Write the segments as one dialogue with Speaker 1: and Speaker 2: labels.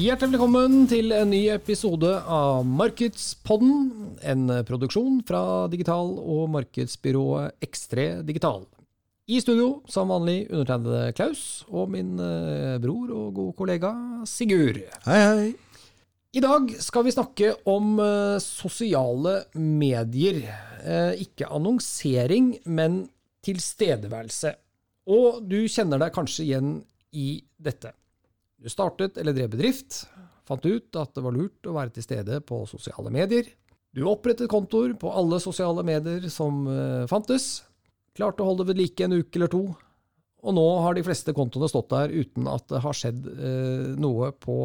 Speaker 1: Hjertelig velkommen til en ny episode av Markedspodden. En produksjon fra digital- og markedsbyrået X3 Digital. I studio som vanlig undertegnede Klaus og min eh, bror og gode kollega Sigurd.
Speaker 2: Hei, hei.
Speaker 1: I dag skal vi snakke om eh, sosiale medier. Eh, ikke annonsering, men tilstedeværelse. Og du kjenner deg kanskje igjen i dette. Du startet eller drev bedrift, fant ut at det var lurt å være til stede på sosiale medier. Du opprettet kontoer på alle sosiale medier som uh, fantes, klarte å holde ved like en uke eller to, og nå har de fleste kontoene stått der uten at det har skjedd eh, noe på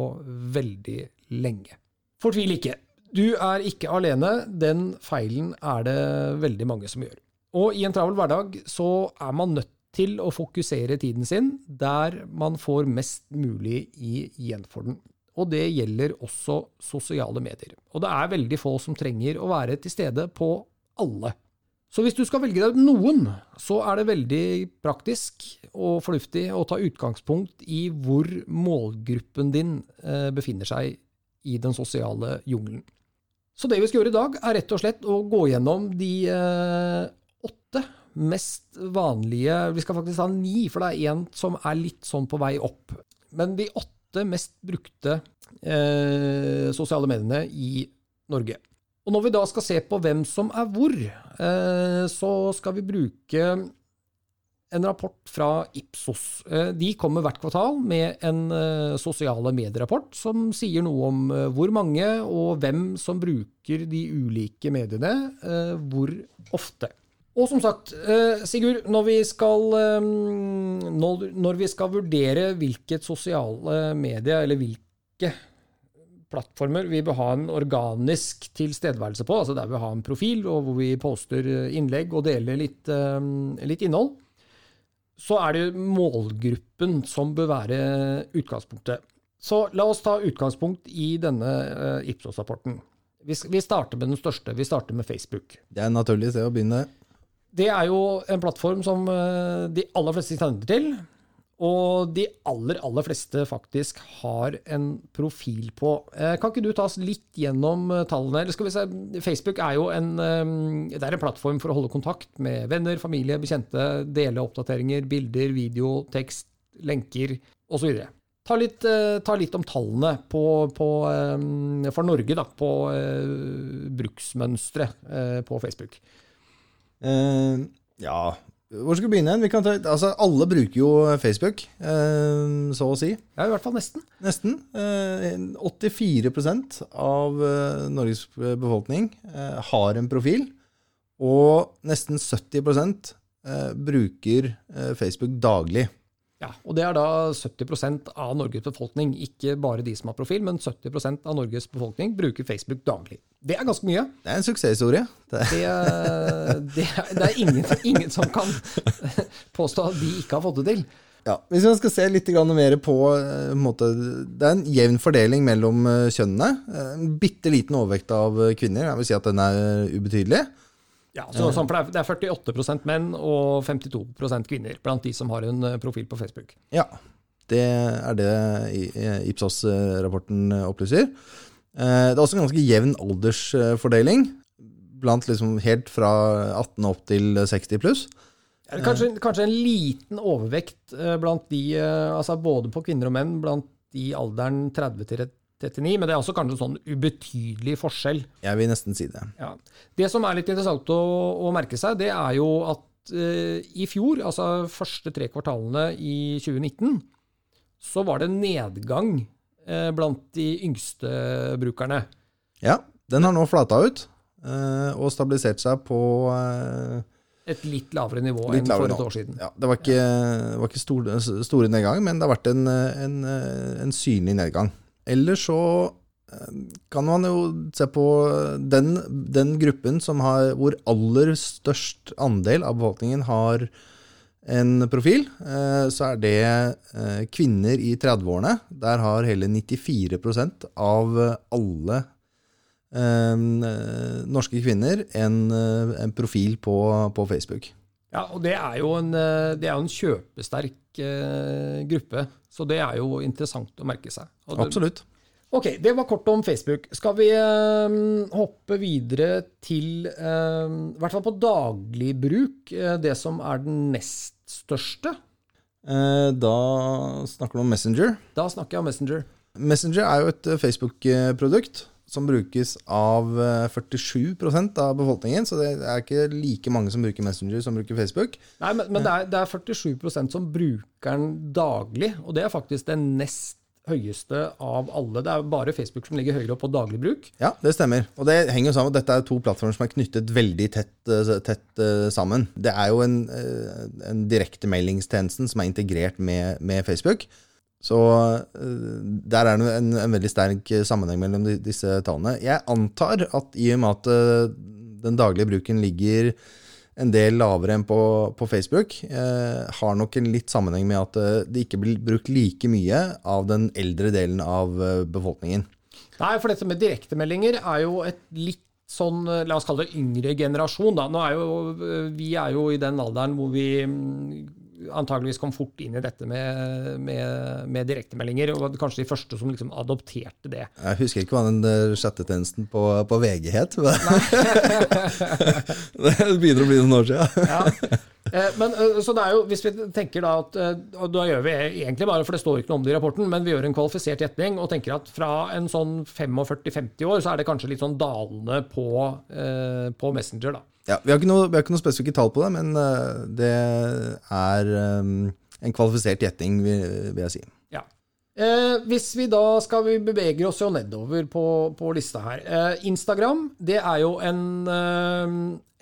Speaker 1: veldig lenge. Fortvil ikke. Du er ikke alene, den feilen er det veldig mange som gjør. Og i en travel hverdag så er man nødt til å fokusere tiden sin der man får mest mulig igjen for den. Og det gjelder også sosiale medier. Og det er veldig få som trenger å være til stede på alle. Så hvis du skal velge deg noen, så er det veldig praktisk og fornuftig å ta utgangspunkt i hvor målgruppen din eh, befinner seg i den sosiale jungelen. Så det vi skal gjøre i dag, er rett og slett å gå gjennom de eh, mest vanlige Vi skal faktisk ha ni, for det er én som er litt sånn på vei opp. Men de åtte mest brukte eh, sosiale mediene i Norge. Og når vi da skal se på hvem som er hvor, eh, så skal vi bruke en rapport fra Ipsos. Eh, de kommer hvert kvartal med en eh, sosiale medierapport som sier noe om eh, hvor mange og hvem som bruker de ulike mediene hvor ofte. Og som sagt, Sigurd, når vi skal, når vi skal vurdere hvilket sosiale medie, eller hvilke plattformer vi bør ha en organisk tilstedeværelse på, altså der vi har en profil og hvor vi poster innlegg og deler litt, litt innhold, så er det målgruppen som bør være utgangspunktet. Så la oss ta utgangspunkt i denne Ipsos-rapporten. Vi starter med den største. Vi starter med Facebook.
Speaker 2: Det er naturlig å begynne.
Speaker 1: Det er jo en plattform som de aller fleste kjenner til. Og de aller, aller fleste faktisk har en profil på. Kan ikke du ta oss litt gjennom tallene? Eller skal vi se, Facebook er jo en, det er en plattform for å holde kontakt med venner, familie, bekjente, dele oppdateringer, bilder, video, tekst, lenker osv. Ta litt, ta litt om tallene på, på, for Norge, da, på bruksmønstre på Facebook.
Speaker 2: Uh, ja, hvor skal vi begynne? Vi ta, altså, alle bruker jo Facebook, uh, så å si.
Speaker 1: Ja, i hvert fall nesten.
Speaker 2: Nesten. Uh, 84 av eh, Norges befolkning eh, har en profil. Og nesten 70 eh, bruker eh, Facebook daglig.
Speaker 1: Ja, og det er da 70% av Norges befolkning. Ikke bare de som har profil, men 70% av Norges befolkning bruker Facebook daglig. Det er ganske mye.
Speaker 2: Det er en suksesshistorie.
Speaker 1: Det, det, det, er, det er ingen, ingen, som kan påstå at de ikke har fått det til.
Speaker 2: Ja, Hvis vi skal se litt mer på en måte, Det er en jevn fordeling mellom kjønnene. En bitte liten overvekt av kvinner. Jeg vil si at den er ubetydelig.
Speaker 1: Ja, så, sånn, for Det er 48% menn og 52% kvinner blant de som har en profil på Facebook.
Speaker 2: Ja, det er det Ipsos-rapporten opplyser. Det er også en ganske jevn aldersfordeling, blant liksom helt fra 18 opp til 60 pluss.
Speaker 1: Kanskje, kanskje, en liten overvekt blant de, altså både på kvinner og menn, blant de alderen 30 til 39, men det er også kanskje en sånn ubetydelig forskjell.
Speaker 2: Jeg vil nesten si det.
Speaker 1: Ja. Det som er litt interessant å, å merke seg, det er jo at eh, i fjor, altså første tre kvartalene i 2019, så var det nedgang eh, blant de yngste brukerne.
Speaker 2: Ja, den har nå flata ut eh, og stabilisert seg på
Speaker 1: et litt lavere nivå litt enn for et år siden.
Speaker 2: Ja, det var ikke, det var ikke store, store nedgang, men det har vært en, en, en synlig nedgang. Ellers så kan man jo se på den, den gruppen har, hvor aller størst andel av befolkningen har en profil, eh, så er det eh, kvinner i 30-årene. Der har hele 94% av alle eh, norske kvinner en, en profil på, på, Facebook.
Speaker 1: Ja, og det er jo en, er en kjøpesterk gruppe, så det er jo interessant å merke seg.
Speaker 2: Det, Absolutt.
Speaker 1: Ok, det var kort om Facebook. Skal vi eh, hoppe videre til, eh, i hvert fall på dagligbruk, eh, det som er den nest største?
Speaker 2: Uh, da snakker du om Messenger.
Speaker 1: Da snakker jeg om Messenger.
Speaker 2: Messenger er jo et Facebook-produkt som brukes av 47% av befolkningen, så det er ikke like mange som bruker Messenger som bruker Facebook.
Speaker 1: Nei, Men, men det, er, det er 47% som bruker den daglig, og det er faktisk det nest høyeste av alle. Det er bare Facebook som ligger høyere opp på daglig bruk.
Speaker 2: Ja, det stemmer. Og det henger jo sammen dette er to plattformer som er knyttet veldig tett, eh, tett uh, sammen. Det er jo en, en direktemeldingstjenesten som er integrert med, med Facebook. Så uh, der er det en, en, veldig sterk sammenheng mellom de, disse tallene. Jeg antar at i og med at den daglige bruken ligger en del lavere enn på, på Facebook, eh, har nok en litt sammenheng med at eh, det ikke blir brukt like mye av den eldre delen av eh, befolkningen.
Speaker 1: Nei, for dette med direktemeldinger er jo et litt sånn, eh, la oss kalle det yngre generasjon. Da. Er jo, vi er jo i den alderen hvor vi mm, antageligvis kom fort inn i dette med, med, med direktemeldinger. Og var kanskje de første som liksom adopterte det.
Speaker 2: Jeg husker ikke hva den sjettetjenesten på, på VG het. det begynner å bli noen år siden.
Speaker 1: ja. Eh, men, eh, så det er jo, Hvis vi tenker da at eh, og Da gjør vi egentlig bare, for det står ikke noe om det i rapporten, men vi gjør en kvalifisert gjetning og tenker at fra en sånn 45-50 år så er det kanskje litt sånn dalende på, på Messenger. da.
Speaker 2: Ja, vi har, noe, vi har, ikke noe, spesifikke tall på det, men uh, det er um, en kvalifisert gjetning, vil, vil, jeg si.
Speaker 1: Ja. Eh, hvis vi da skal vi bevege oss jo nedover på, på lista her. Eh, Instagram det er jo en, eh,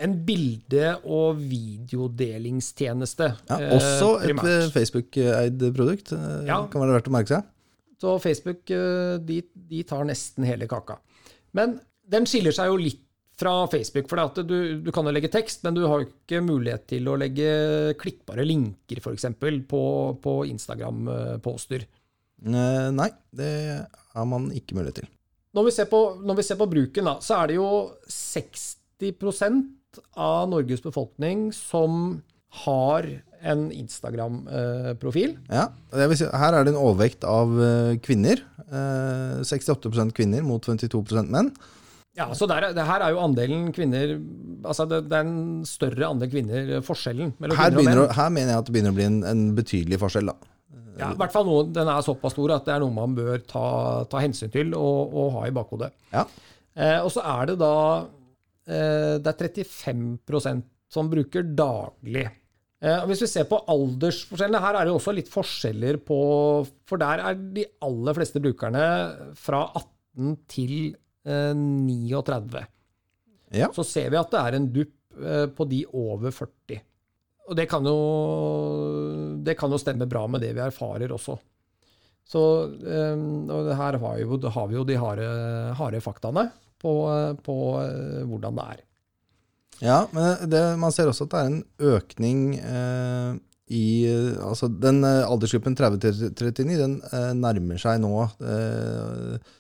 Speaker 1: en bilde- og videodelingstjeneste.
Speaker 2: Ja, også et Facebook-eid produkt, ja. kan være verdt å merke seg.
Speaker 1: Så Facebook de, de tar nesten hele kaka. Men den skiller seg jo litt fra Facebook. For du, du, kan jo legge tekst, men du har jo ikke mulighet til å legge klikkbare linker, f.eks., på, på Instagram-poster.
Speaker 2: Nei, det har man ikke mulighet til.
Speaker 1: Når vi ser på, vi ser på bruken, da, så er det jo 60% av Norges befolkning som har en Instagram-profil.
Speaker 2: Ja, si, her er det en overvekt av eh, kvinner. 68 eh, kvinner mot 52% menn.
Speaker 1: Ja, så der, det her er jo andelen kvinner altså det, det er en større andel kvinner, forskjellen mellom
Speaker 2: her
Speaker 1: kvinner og
Speaker 2: menn. Her mener jeg at det begynner å bli en, en betydelig forskjell. da.
Speaker 1: Ja, i hvert fall noe, Den er såpass stor at det er noe man bør ta, ta hensyn til og, og, ha i bakhodet.
Speaker 2: Ja.
Speaker 1: Eh, og så er det da eh, Det er 35% som bruker daglig. Eh, og hvis vi ser på aldersforskjellene, her er det også litt forskjeller på For der er de aller fleste brukerne fra 18 til 39. Eh,
Speaker 2: ja.
Speaker 1: Så ser vi at det er en dupp eh, på de over 40. Og det kan, jo, det kan jo stemme bra med det vi erfarer også. Så eh, og her har, jo, har, vi jo de harde, harde faktaene på, på, hvordan det er.
Speaker 2: Ja, men det, man ser også at det er en økning eh, i Altså den aldersgruppen 30-39, den eh, nærmer seg nå eh, Eh,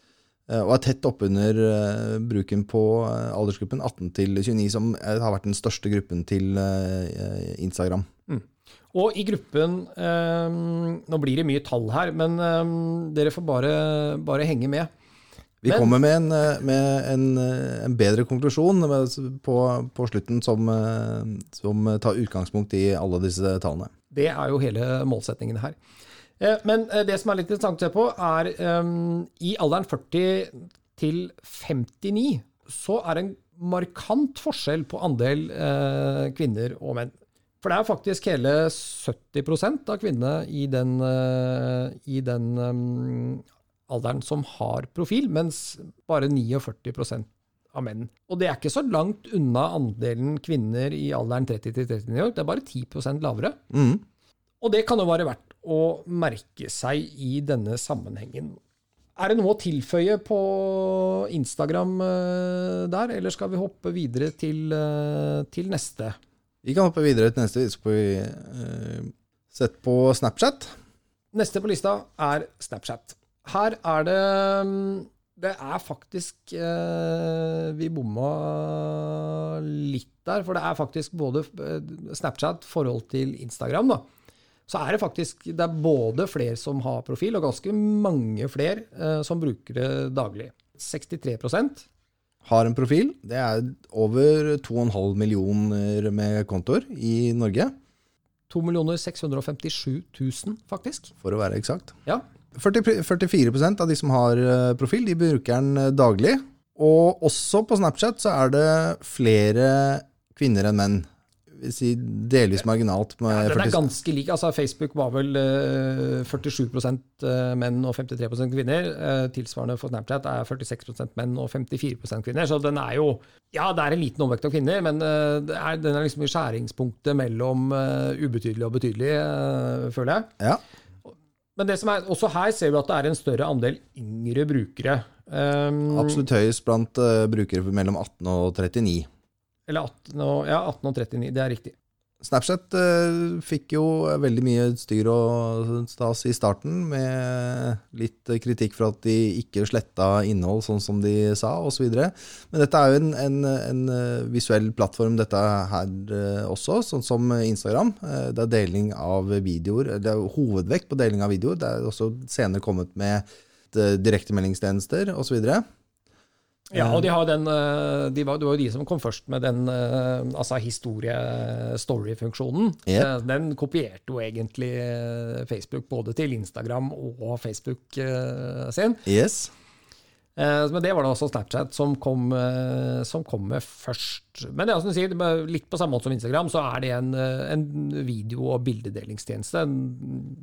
Speaker 2: og er tett oppunder uh, bruken på uh, aldersgruppen 18 til 29, som har vært den største gruppen til Instagram.
Speaker 1: Mm. Og i gruppen Nå blir det mye tall her, men dere får bare, bare henge med.
Speaker 2: Vi men, kommer med, en, med en, en, bedre konklusjon på, på slutten som, som tar utgangspunkt i alle disse tallene.
Speaker 1: Det er jo hele målsetningen her. Eh, men eh, det som er litt interessant å se på, er um, i alderen 40 til 59 så er det en markant forskjell på andel uh, kvinner og menn. For det er faktisk hele 70 av kvinnene i den, uh, i den um, alderen som har profil, mens bare 49% av menn. Og det er ikke så langt unna andelen kvinner i alderen 30 til 39 år. Det er bare 10% lavere.
Speaker 2: Mm.
Speaker 1: Og det kan jo være verdt å merke seg i denne sammenhengen. Er det noe å tilføye på Instagram eh, der, eller skal vi hoppe videre til, eh, til neste?
Speaker 2: Vi kan hoppe videre til neste. Så skal vi eh, sette på Snapchat.
Speaker 1: Neste på lista er Snapchat. Her er det mm, Det er faktisk Vi bomma litt der, for det er faktisk både Snapchat forhold til Instagram, da. Så er det faktisk Det er både flere som har profil, og ganske mange flere eh, som bruker det daglig. 63%
Speaker 2: Har en profil. Det er over 2,5 millioner med kontoer i Norge,
Speaker 1: 2 657 000, faktisk.
Speaker 2: for å være eksakt.
Speaker 1: Ja.
Speaker 2: 40, 44% av de som har eh, profil, de bruker den eh, daglig. Og også på Snapchat så er det flere kvinner enn menn. Si delvis marginalt.
Speaker 1: Ja, den er ganske lik. altså Facebook var vel eh, 47% menn og 53 kvinner. Eh, tilsvarende for Snapchat er 46% menn og 54% kvinner. Så den er jo Ja, det er en liten omvekt av kvinner, men eh, det er, den er liksom i skjæringspunktet mellom eh, ubetydelig og betydelig, eh, føler jeg.
Speaker 2: Ja.
Speaker 1: Men det som er, også her ser vi at det er en større andel yngre brukere. Um,
Speaker 2: Absolutt høyest blant eh, brukere mellom 18 og 39.
Speaker 1: Eller 18 og, ja, 18 og 39, det er riktig.
Speaker 2: Snapchat eh, fikk jo veldig mye styr og stas i starten, med litt kritikk for at de ikke sletta innhold sånn som de sa, osv. Men dette er jo en, en, en eh, visuell plattform, dette her eh, også, sånn som Instagram. Det er deling av videoer. Det er hovedvekt på deling av videoer. Det er også senere kommet med direktemeldingstjenester osv.
Speaker 1: Ja, og de har den, eh, de var, det var jo de som kom først med den eh, altså historie-story-funksjonen.
Speaker 2: Yep.
Speaker 1: Eh, Den kopierte jo egentlig eh, Facebook både til Instagram og Facebook eh, sin.
Speaker 2: Yes.
Speaker 1: Eh, Men det var det også Snapchat som kom, eh, som kom med først. Men det er som du sier, er litt på samme måte som Instagram, så er det en, eh, en video- og bildedelingstjeneste.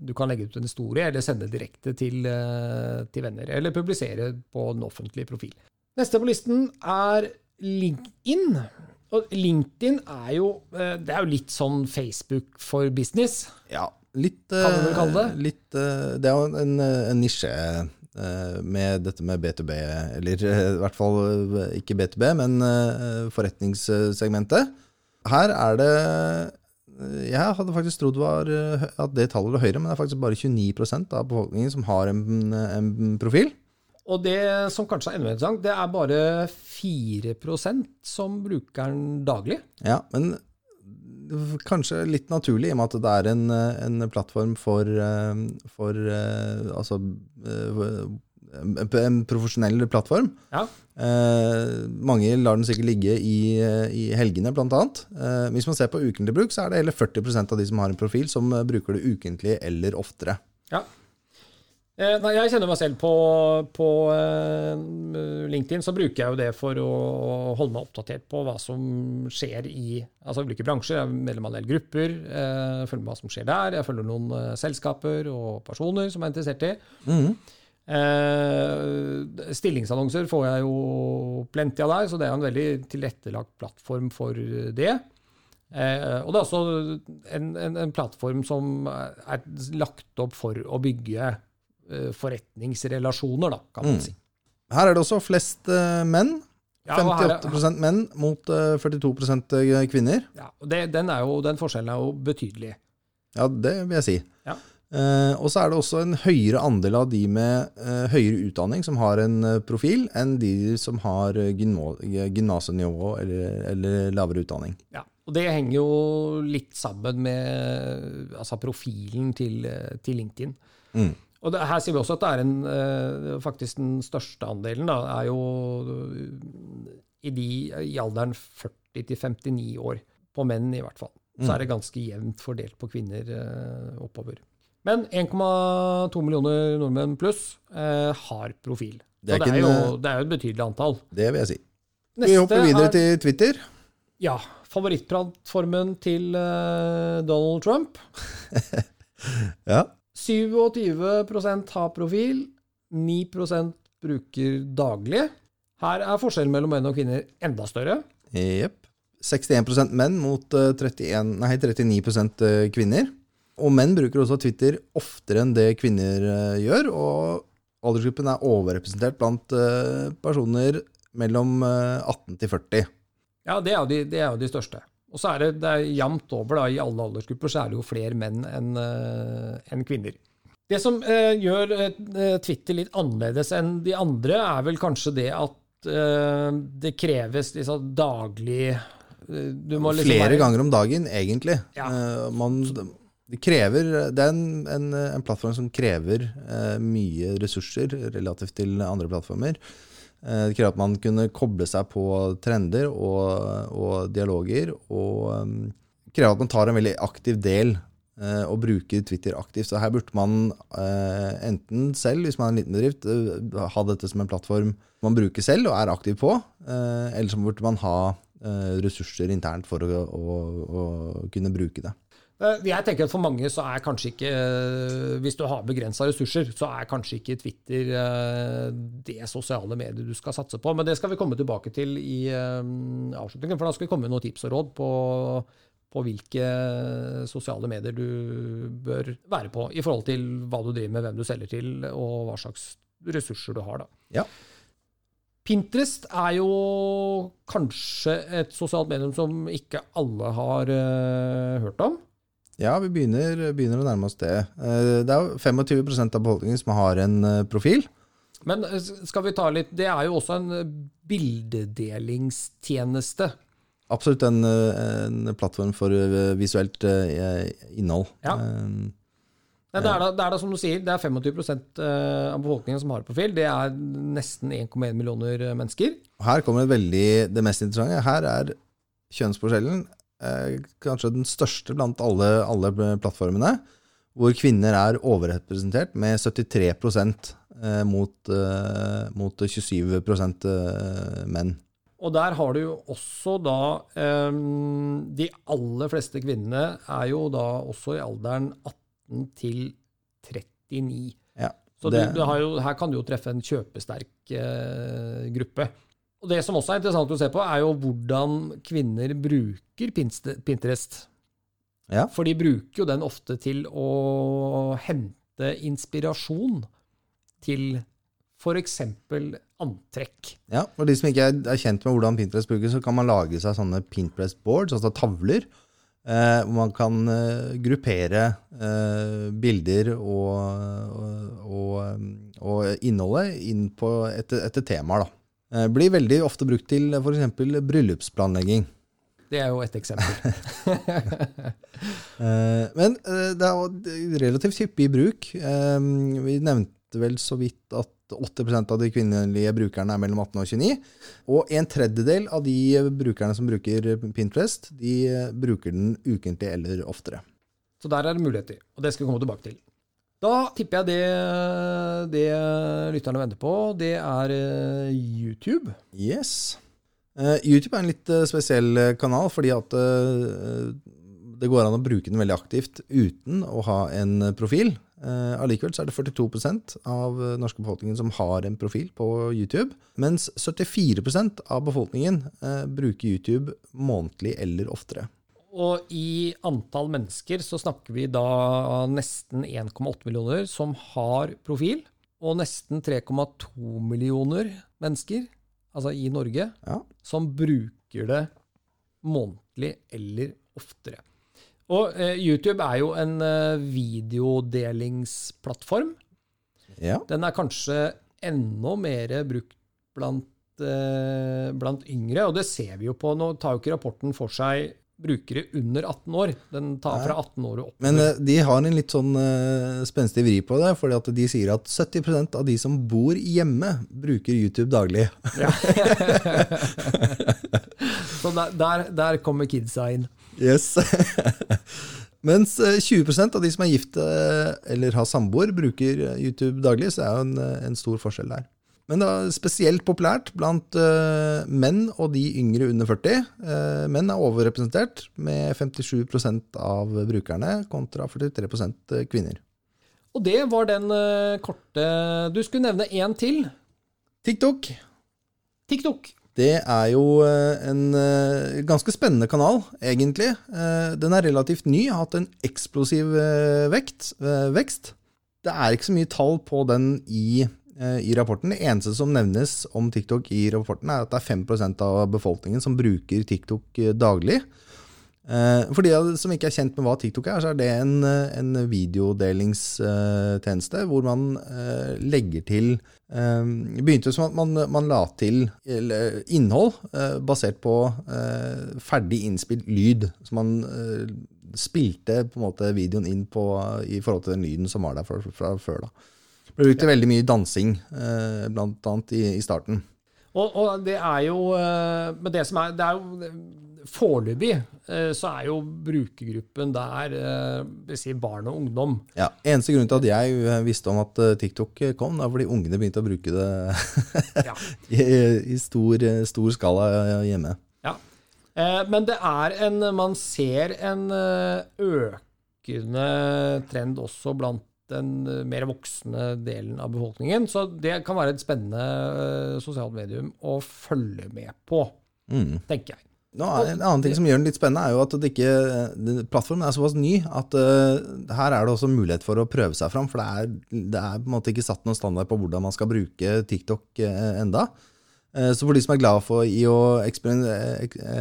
Speaker 1: Du kan legge ut en historie, eller sende direkte til, eh, til venner, eller publisere på en offentlig profil. Neste på listen er LinkedIn. Og LinkedIn er jo, eh, det er jo litt sånn Facebook for business.
Speaker 2: Ja, litt
Speaker 1: Kan man kalle det?
Speaker 2: eh, Litt, eh, det er jo en, en nisje med dette med B2B, eller i hvert fall ikke B2B, men forretningssegmentet. Her er det Jeg hadde faktisk trodd var, at det tallet var høyere, men det er faktisk bare 29% av befolkningen som har en, en profil.
Speaker 1: Og det som kanskje er enda mer interessant, det er bare 4% som bruker den daglig.
Speaker 2: Ja, men kanskje litt naturlig, i og med at det er en, en plattform for, eh, for eh, Altså eh, en, profesjonell plattform.
Speaker 1: Ja.
Speaker 2: Eh, mange lar den sikkert ligge i, i helgene, annet. Eh, hvis man ser på ukentlig bruk, så er det hele 40% av de som har en profil, som bruker det ukentlig eller oftere.
Speaker 1: Ja. Eh, nei, jeg kjenner meg selv på, på eh, LinkedIn, så bruker jeg jo det for å holde meg oppdatert på hva som skjer i altså ulike bransjer. Jeg er medlem av en del grupper, eh, følger med hva som skjer der. Jeg følger noen selskaper og personer som jeg er interessert i. Eh, stillingsannonser får jeg jo plenty av der, så det er en veldig tilrettelagt plattform for det. Eh, og det er også en, en, en plattform som er lagt opp for å bygge forretningsrelasjoner, da, kan man si.
Speaker 2: Her er det også flest eh, menn.
Speaker 1: Ja, og her er-
Speaker 2: 58% menn mot eh, 42% kvinner.
Speaker 1: Ja, det, den, jo, den forskjellen er jo betydelig.
Speaker 2: Ja, det vil jeg si.
Speaker 1: Ja.
Speaker 2: Eh, og så er det også en høyere andel av de med eh, høyere utdanning som har en eh, profil, enn de som har eh, gymnasnivå eller, eller lavere utdanning.
Speaker 1: Ja, og det henger jo litt sammen med altså profilen til, eh, til LinkedIn.
Speaker 2: Mm.
Speaker 1: Og det, her ser vi også at det er en, eh, faktisk den største andelen da, er jo eh, i, de, i alderen 40 til 59 år. På menn, i hvert fall. Så er det ganske jevnt fordelt på kvinner eh, oppover. Men 1,2 millioner nordmenn pluss eh, har profil.
Speaker 2: Det er
Speaker 1: det, er jo, det er jo et betydelig antall.
Speaker 2: Det vil jeg si. Vi hopper videre
Speaker 1: er-
Speaker 2: til Twitter.
Speaker 1: ja, favorittplattformen til eh, Donald Trump.
Speaker 2: Ja.
Speaker 1: 27% har profil, 9% bruker daglig. Her er forskjellen mellom menn og kvinner enda større.
Speaker 2: Jepp. 61 menn mot eh, 31, nei, 39% kvinner. Og menn bruker også Twitter oftere enn det kvinner eh, gjør. Og aldersgruppen er overrepresentert blant eh, personer mellom eh, 18 til 40.
Speaker 1: Ja, det er jo de, det er jo de største. Og så er det, det er jevnt over, da, i alle aldersgrupper, så er det jo flere menn enn en kvinner. Det som eh, gjør eh, Twitter litt annerledes enn de andre, er vel kanskje det at eh, det kreves liksom daglig eh, liksom
Speaker 2: Flere
Speaker 1: være-
Speaker 2: ganger om dagen, egentlig.
Speaker 1: Ja.
Speaker 2: Eh, man, det krever Det er en, en, en plattform som krever eh, mye ressurser relativt til andre plattformer. Eh, det krever at man kunne koble seg på trender og, og dialoger, og um, krever at man tar en veldig aktiv del eh, og bruker Twitter aktivt. Så her burde man eh, enten selv, hvis man er en liten bedrift, ha dette som en plattform man bruker selv og er aktiv på, eller så burde man ha ressurser internt for å, å, å kunne bruke det.
Speaker 1: Eh, Jeg tenker at For mange så er kanskje ikke eh, Hvis du har begrensa ressurser, så er kanskje ikke Twitter eh, det sosiale mediet du skal satse på. Men det skal vi komme tilbake til i avslutningen. For da skal vi komme med noen tips og råd på, på hvilke sosiale medier du bør være på i forhold til hva du driver med, hvem du selger til, og hva slags ressurser du har. da.
Speaker 2: Ja.
Speaker 1: Pinterest er jo kanskje et sosialt medium som ikke alle har uh, hørt om.
Speaker 2: Ja, vi begynner, begynner å nærme oss det. Eh, Det er jo 25% av befolkningen som har en eh, profil.
Speaker 1: Men eh, skal vi ta litt Det er jo også en bildedelingstjeneste.
Speaker 2: Absolutt en, en plattform for visuelt innhold.
Speaker 1: Ja. Nei, det, er da, det er da som du sier, det er 25 eh, av befolkningen som har profil. Det er nesten 1,1 millioner mennesker.
Speaker 2: Her kommer det veldig det mest interessante. Her er kjønnsforskjellen kanskje den største blant alle, alle plattformene, hvor kvinner er overrepresentert med 73 eh, mot, eh, mot 27 eh, menn.
Speaker 1: Og der har du jo også da eh, De aller fleste kvinnene er jo da også i alderen 18 til 39.
Speaker 2: Ja,
Speaker 1: Så du, du har jo, her kan du jo treffe en kjøpesterk eh, gruppe. Og Det som også er interessant å se på, er jo hvordan kvinner bruker Pinterest.
Speaker 2: Ja.
Speaker 1: For de bruker jo den ofte til å hente inspirasjon til f.eks. antrekk.
Speaker 2: Ja, og De som ikke er, kjent med hvordan Pinterest brukes, så kan man lage seg sånne Pinterest boards, altså tavler, eh, hvor man kan eh, gruppere eh, bilder og, og, og, og innholdet inn på etter, etter temaer. da. Eh, blir veldig ofte brukt til f.eks. bryllupsplanlegging.
Speaker 1: Det er jo et eksempel.
Speaker 2: Eh, men eh, det er relativt hyppig i bruk. Vi nevnte vel så vidt at 80% av de kvinnelige brukerne er mellom 18 og 29. Og en tredjedel av de brukerne som bruker Pinterest, de bruker den ukentlig eller oftere.
Speaker 1: Så der er det muligheter, og det skal vi komme tilbake til. Da tipper jeg det, det lytterne venter på, det er eh, YouTube.
Speaker 2: Yes. Eh, YouTube er en litt eh, spesiell kanal, fordi at det går an å bruke den veldig aktivt uten å ha en profil. Allikevel så er det 42 av norske befolkningen som har en profil på YouTube, mens 74% av befolkningen bruker YouTube månedlig eller oftere.
Speaker 1: Og i antall mennesker så snakker vi da nesten 1,8 millioner som har profil, og nesten 3,2 millioner mennesker, altså i Norge,
Speaker 2: Ja.
Speaker 1: som bruker det månedlig eller oftere. Og eh, YouTube er jo en eh, videodelingsplattform.
Speaker 2: Ja.
Speaker 1: Den er kanskje enda mer brukt blant, eh, blant yngre, og det ser vi jo på. Nå tar jo ikke rapporten for seg brukere under 18 år. Den tar fra 18 år og opp.
Speaker 2: Men eh, de har en litt sånn uh, spenstig vri på det, fordi at de sier at 70% av de som bor hjemme, bruker YouTube daglig.
Speaker 1: Så der, der, der kommer kidsa inn.
Speaker 2: Yes. Mens eh, 20% av de som er gift eh, eller har samboer, bruker eh, YouTube daglig, så er jo en, eh, en stor forskjell der. Men det er spesielt populært blant uh, menn og de yngre under 40. Uh, menn er overrepresentert med 57% av brukerne kontra 43% kvinner.
Speaker 1: Og det var den uh, korte Du skulle nevne én til.
Speaker 2: TikTok
Speaker 1: TikTok.
Speaker 2: det er jo eh, en eh, ganske spennende kanal, egentlig. Eh, Den er relativt ny, har hatt en eksplosiv eh, vekt, eh, vekst. Det er ikke så mye tall på den i eh, i rapporten. Det eneste som nevnes om TikTok i rapporten, er at det er 5% av befolkningen som bruker TikTok eh, daglig. Eh, For de som ikke er kjent med hva TikTok er, så er det en, eh, en videodelingstjeneste hvor man eh, legger til eh, Det begynte som at man, man la til innhold eh, basert på eh, ferdig innspilt lyd. Så man eh, spilte på en måte videoen inn på, i forhold til den lyden som var der fra, fra før. da. Ble veldig mye dansing, eh, blant annet i, i starten.
Speaker 1: Og, og det er jo eh, Men det som er Det er jo Foreløpig eh, så er jo brukergruppen der eh, vil si barn og ungdom.
Speaker 2: Ja, Eneste grunn til at jeg visste om at TikTok kom, er fordi ungene begynte å bruke det
Speaker 1: Ja.
Speaker 2: i, i stor, stor skala hjemme.
Speaker 1: Ja. Men det er en Man ser en økende trend også blant den eh, mer voksne delen av befolkningen. Så det kan være et spennende eh, sosialt medium å følge med på,
Speaker 2: Mm.
Speaker 1: tenker jeg.
Speaker 2: Nå En annen ting som gjør den litt spennende, er jo at det ikke, plattformen er såpass ny at uh, her er det også mulighet for å prøve seg fram. For det er, det er på en måte ikke satt noen standard på hvordan man skal bruke TikTok uh, enda. Uh, så for de som er glad for i å eksperim-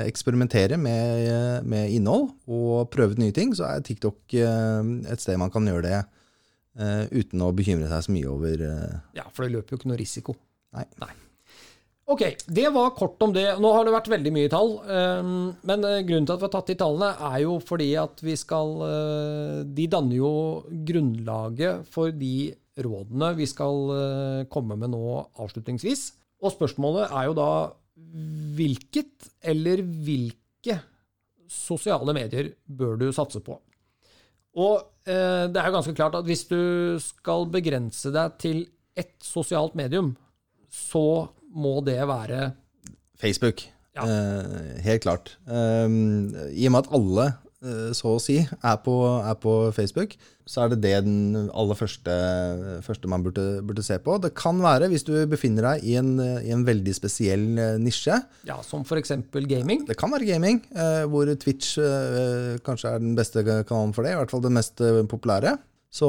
Speaker 2: eksperimentere med, med innhold og prøve ut nye ting, så er TikTok et sted man kan gjøre det eh, uten å bekymre seg så mye over uh...
Speaker 1: Ja, for det løper jo ikke noe risiko.
Speaker 2: Nei.
Speaker 1: Ok, det var kort om det. Nå har det vært veldig mye tall. Um, Men grunnen til at vi har tatt de tallene, er jo fordi at vi skal uh, De danner jo grunnlaget for de rådene vi skal komme med nå avslutningsvis. Og spørsmålet er jo da hvilket eller hvilke sosiale medier bør du satse på? Og det er jo ganske klart at hvis du skal begrense deg til ett sosialt medium, så må det være
Speaker 2: Facebook.
Speaker 1: Ja.
Speaker 2: Eh, helt klart. Um, I og med at alle, eh, så å si, er på, er på Facebook, så er det det den aller første, første man burde, burde se på. Det kan være, hvis du befinner deg i en, i en veldig spesiell eh, nisje,
Speaker 1: ja, som f.eks. gaming.
Speaker 2: det kan være gaming, eh, hvor Twitch eh, kanskje er den beste kanalen for det, i hvert fall den mest eh, populære. Så,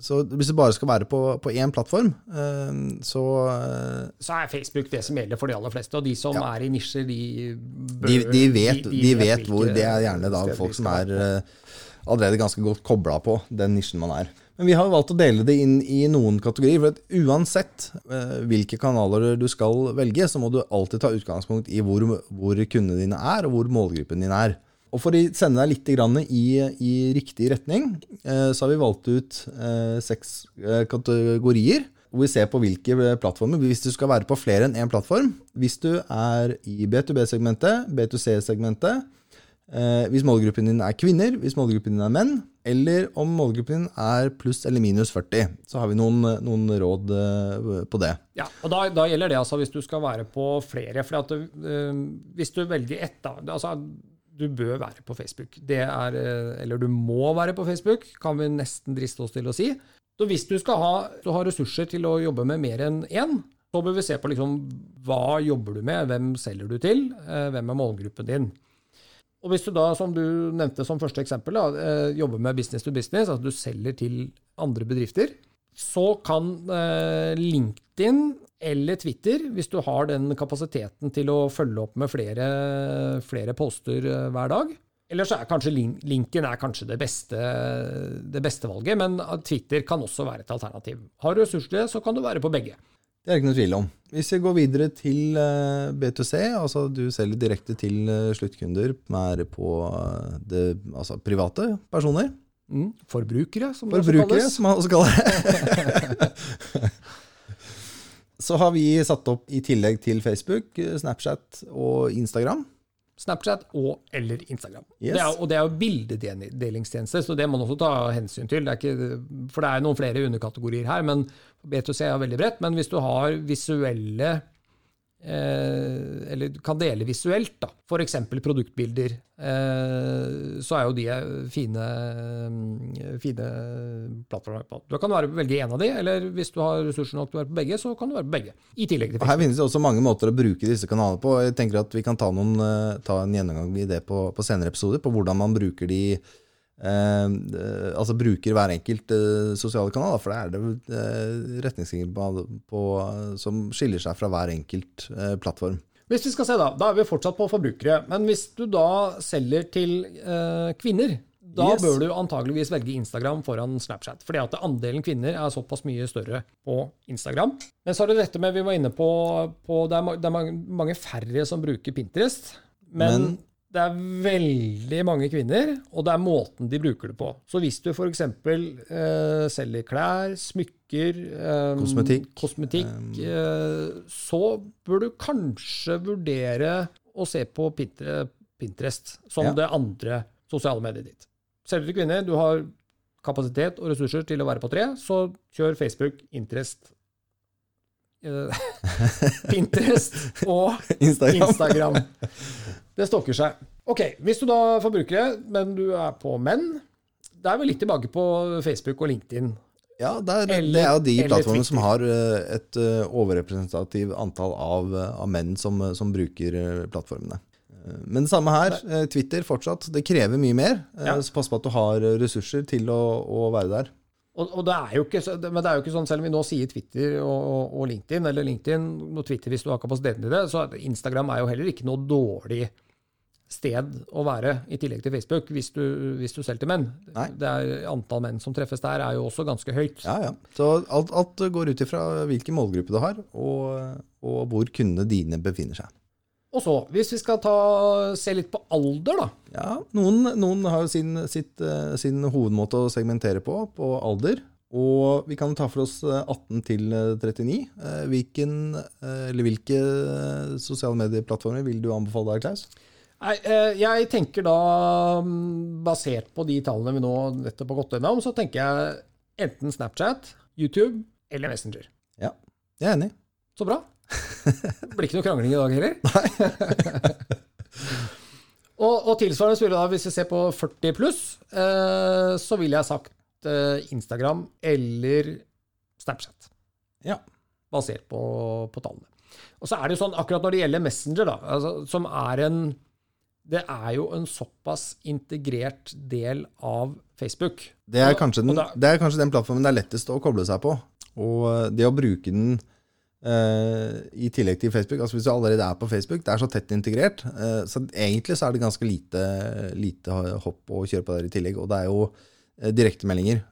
Speaker 2: så hvis du bare skal være på, på én plattform, eh, så eh,
Speaker 1: Så er Facebook det som gjelder for de aller fleste. Og de som
Speaker 2: Ja.
Speaker 1: er i nisjer, de bør
Speaker 2: de, de, vet, de, vet,
Speaker 1: hvilke
Speaker 2: hvor Det er gjerne da folk som er eh, allerede ganske godt kobla på den nisjen man er. Men vi har valgt å dele det inn i noen kategorier. For at uansett hvilke kanaler du skal velge, så må du alltid ta utgangspunkt i hvor, hvor kundene dine er, og hvor målgruppen din er. Og For å sende deg litt i, i riktig retning, eh, så har vi valgt ut eh, seks eh, kategorier. Hvor vi ser på hvilke plattformer. Hvis du skal være på flere enn én plattform. Hvis du er i B2B-segmentet, B2C-segmentet, eh, hvis målgruppen din er kvinner, hvis målgruppen din er menn, eller om målgruppen din er pluss eller minus 40. Så har vi noen, noen råd på det.
Speaker 1: Ja, og da, da gjelder det altså hvis du skal være på flere. For at du, eh, hvis du velger ett, da altså, Du bør være på Facebook. Det er, eh, eller du må være på Facebook, kan vi nesten driste oss til å si. Så hvis du skal ha, du har ressurser til å jobbe med mer enn én, så bør vi se på liksom, hva jobber du med, hvem selger du til, eh, hvem er målgruppen din. Og hvis du da, som du nevnte som første eksempel, da, eh, jobber med business to business, altså du selger til andre bedrifter, så kan LinkedIn eller Twitter, hvis du har den kapasiteten til å følge opp med flere, flere poster eh, hver dag. Eller så er kanskje linken er kanskje det beste, det beste valget, men Twitter kan også være et alternativ. Har du ressurser til det, så kan du være på begge.
Speaker 2: Det er ikke noe tvil om. Hvis vi går videre til eh, B2C, altså du selger direkte til eh, sluttkunder mer er på det, altså private personer,
Speaker 1: Mm. Forbrukere, som det også
Speaker 2: forbrukere
Speaker 1: kalles.
Speaker 2: som man også kaller det, så har vi satt opp i tillegg til Facebook, Snapchat og Instagram.
Speaker 1: Snapchat og eller Instagram.
Speaker 2: Yes.
Speaker 1: Det er, og det er jo bildedelingstjenester, så det må man også ta hensyn til. Det er ikke, for det er noen flere underkategorier her, men B2C er veldig bredt. Men hvis du har visuelle eh, Eller kan dele visuelt, da, f.eks. produktbilder, eh, så er jo de fine, fine plattformer. Du kan være, velge en av de, eller hvis du har ressurser nok til å være på begge, så kan du være på begge. I tillegg til
Speaker 2: Her finnes det også mange måter å bruke disse kanalene på. Jeg tenker at Vi kan ta, noen, eh, ta en gjennomgang i det på, på senere episoder, på hvordan man bruker de eh, eh, altså bruker hver enkelt eh, sosiale kanal. For det er det eh, retningslinjer på, på, som skiller seg fra hver enkelt eh, plattform.
Speaker 1: Hvis vi skal se da, da er vi fortsatt på forbrukere. Men hvis du da selger til eh, kvinner, da
Speaker 2: Yes.
Speaker 1: bør du antageligvis velge Instagram foran Snapchat. Fordi at andelen kvinner er såpass mye større på Instagram. Men så er det dette med vi var inne på, på det, er, det er mange færre som bruker Pinterest. Men,
Speaker 2: Men-
Speaker 1: det er veldig mange kvinner, og det er måten de bruker det på. Så hvis du f.eks. Eh, selger klær, smykker, eh,
Speaker 2: Kosmetikk.
Speaker 1: kosmetikk eh, så bør du kanskje vurdere å se på Pinterest som
Speaker 2: Ja.
Speaker 1: det andre sosiale mediet ditt. Selger du kvinner, du har kapasitet og ressurser til å være på tre, så kjør Facebook, Interest Pinterest og
Speaker 2: Instagram.
Speaker 1: Instagram. Det stokker seg. Ok, Hvis du da får brukere men du er på menn, da er vi litt tilbake på Facebook og LinkedIn.
Speaker 2: Ja, det er,
Speaker 1: Eller-
Speaker 2: det er jo de plattformene som har eh, et overrepresentativt overrepresentativ antall av, eh, av menn som, eh, som bruker eh, plattformene. Eh, Men det samme her. eh, Twitter fortsatt. Det krever mye mer. eh,
Speaker 1: Ja.
Speaker 2: Så pass på at du har eh, ressurser til å, å være der.
Speaker 1: Og, og det er jo ikke, men det er jo ikke sånn, selv om vi nå sier Twitter og, og, og LinkedIn, eller LinkedIn og Twitter hvis du har kapasiteten til det, så Instagram er jo heller ikke noe dårlig sted å være, i tillegg til Facebook, hvis du, hvis du selger til menn.
Speaker 2: Nei.
Speaker 1: Det er Antall menn som treffes der, er jo også ganske høyt.
Speaker 2: Ja, ja. Så alt, alt går ut ifra hvilken målgruppe du har, og, og hvor kundene dine befinner seg.
Speaker 1: Og så, hvis vi skal ta, se litt på alder, da.
Speaker 2: Ja, noen, noen har jo sin, sitt, eh, sin hovedmåte å segmentere på, på alder. Og vi kan ta for oss eh, 18 til eh, 39. Eh, Hvilken, eller hvilke sosiale medieplattformer vil du anbefale deg, Klaus?
Speaker 1: Nei, jeg tenker da, mm, basert på de tallene vi nå nettopp har gått gjennom, så tenker jeg enten Snapchat, YouTube eller Messenger.
Speaker 2: Ja, jeg er enig.
Speaker 1: Så bra. Det blir ikke noe krangling i dag heller. og, og tilsvarende spiller da, hvis vi ser på 40 pluss, eh, så ville jeg sagt eh, Instagram eller Snapchat.
Speaker 2: Ja.
Speaker 1: Basert på, på tallene. Og så er det jo sånn, akkurat når det gjelder Messenger, da, altså, som er en Det er jo en såpass integrert del av Facebook.
Speaker 2: Det er, kanskje den, det er kanskje den plattformen det er lettest å koble seg på. Og eh, det å bruke den eh, i tillegg til Facebook, altså hvis du allerede er på Facebook, det er så tett integrert, Uh, så egentlig så er det ganske lite, lite hopp å kjøre på der i tillegg. Og det er jo uh, direktemeldinger,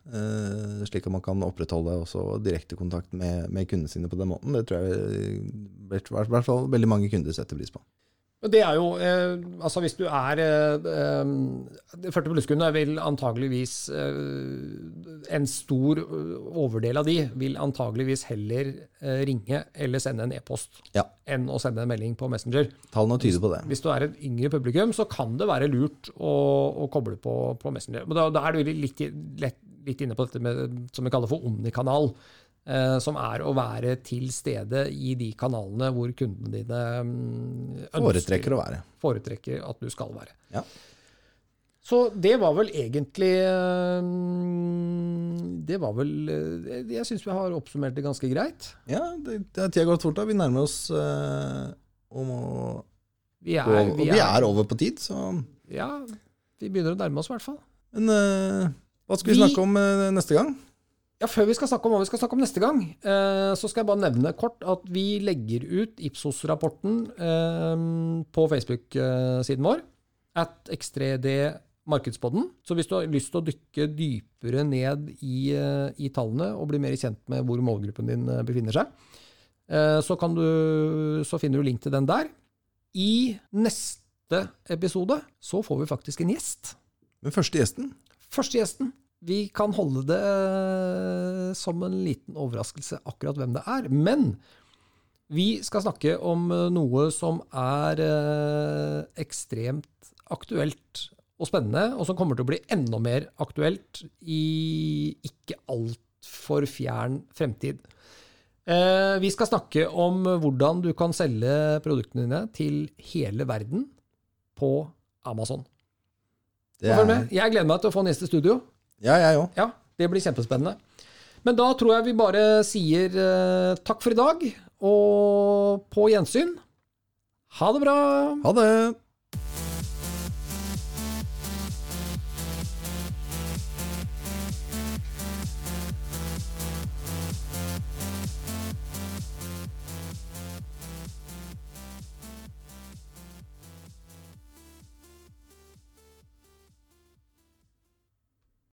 Speaker 2: slik at man kan opprettholde også direkte kontakt med, med kundene sine på den måten. Det tror jeg i hvert fall veldig mange kunder setter pris på.
Speaker 1: Det er jo, eh, altså Hvis du er eh, eh, 40 pluss-kunde, vil antageligvis eh, En stor eh, overdel av de vil antageligvis heller eh, ringe eller sende en e-post
Speaker 2: Ja,
Speaker 1: enn å sende en melding på Messenger.
Speaker 2: tallene tyder på det.
Speaker 1: Hvis du er et yngre publikum, så kan det være lurt å, å koble på, på Messenger. Men da, da er du litt, lett, litt inne på dette med, som vi kaller for omnikanal. Eh, som er å være til stede i de kanalene hvor kundene dine mm, ønsker
Speaker 2: Foretrekker å være.
Speaker 1: foretrekker at du skal være.
Speaker 2: Ja.
Speaker 1: Så det var vel egentlig eh, Det var vel eh, Jeg syns vi har oppsummert det ganske greit.
Speaker 2: Ja, det, det er tida gått fort da. Vi nærmer oss øh, om å
Speaker 1: Vi
Speaker 2: gå
Speaker 1: er,
Speaker 2: Og vi er over på tid, så
Speaker 1: Ja, vi begynner å nærme oss, i hvert fall.
Speaker 2: Men øh, hva skal vi,
Speaker 1: Vi-
Speaker 2: snakke om øh, neste gang?
Speaker 1: Ja, Før vi skal snakke om hva vi skal snakke om neste gang, eh, så skal jeg bare nevne kort at vi legger ut Ipsos-rapporten eh, på Facebook-siden vår. At X3D Markedspodden. Så hvis du har lyst til å dykke dypere ned i, eh, i tallene og bli mer kjent med hvor målgruppen din eh, befinner seg, eh, så, kan du, så finner du link til den der. I neste episode så får vi faktisk en gjest.
Speaker 2: Den første gjesten?
Speaker 1: Første gjesten. Vi kan holde det eh, som en liten overraskelse akkurat hvem det er. Men vi skal snakke om eh, noe som er eh, ekstremt aktuelt og spennende, og som kommer til å bli enda mer aktuelt i ikke altfor fjern fremtid. Vi skal snakke om hvordan du kan selge produktene dine til hele verden på Amazon.
Speaker 2: Er,
Speaker 1: med. Jeg gleder meg til å få neste studio.
Speaker 2: Ja, jeg òg.
Speaker 1: Ja, det blir kjempespennende. Men da tror jeg vi bare sier eh, takk for i dag, og på gjensyn. Ha det bra!
Speaker 2: Ha det!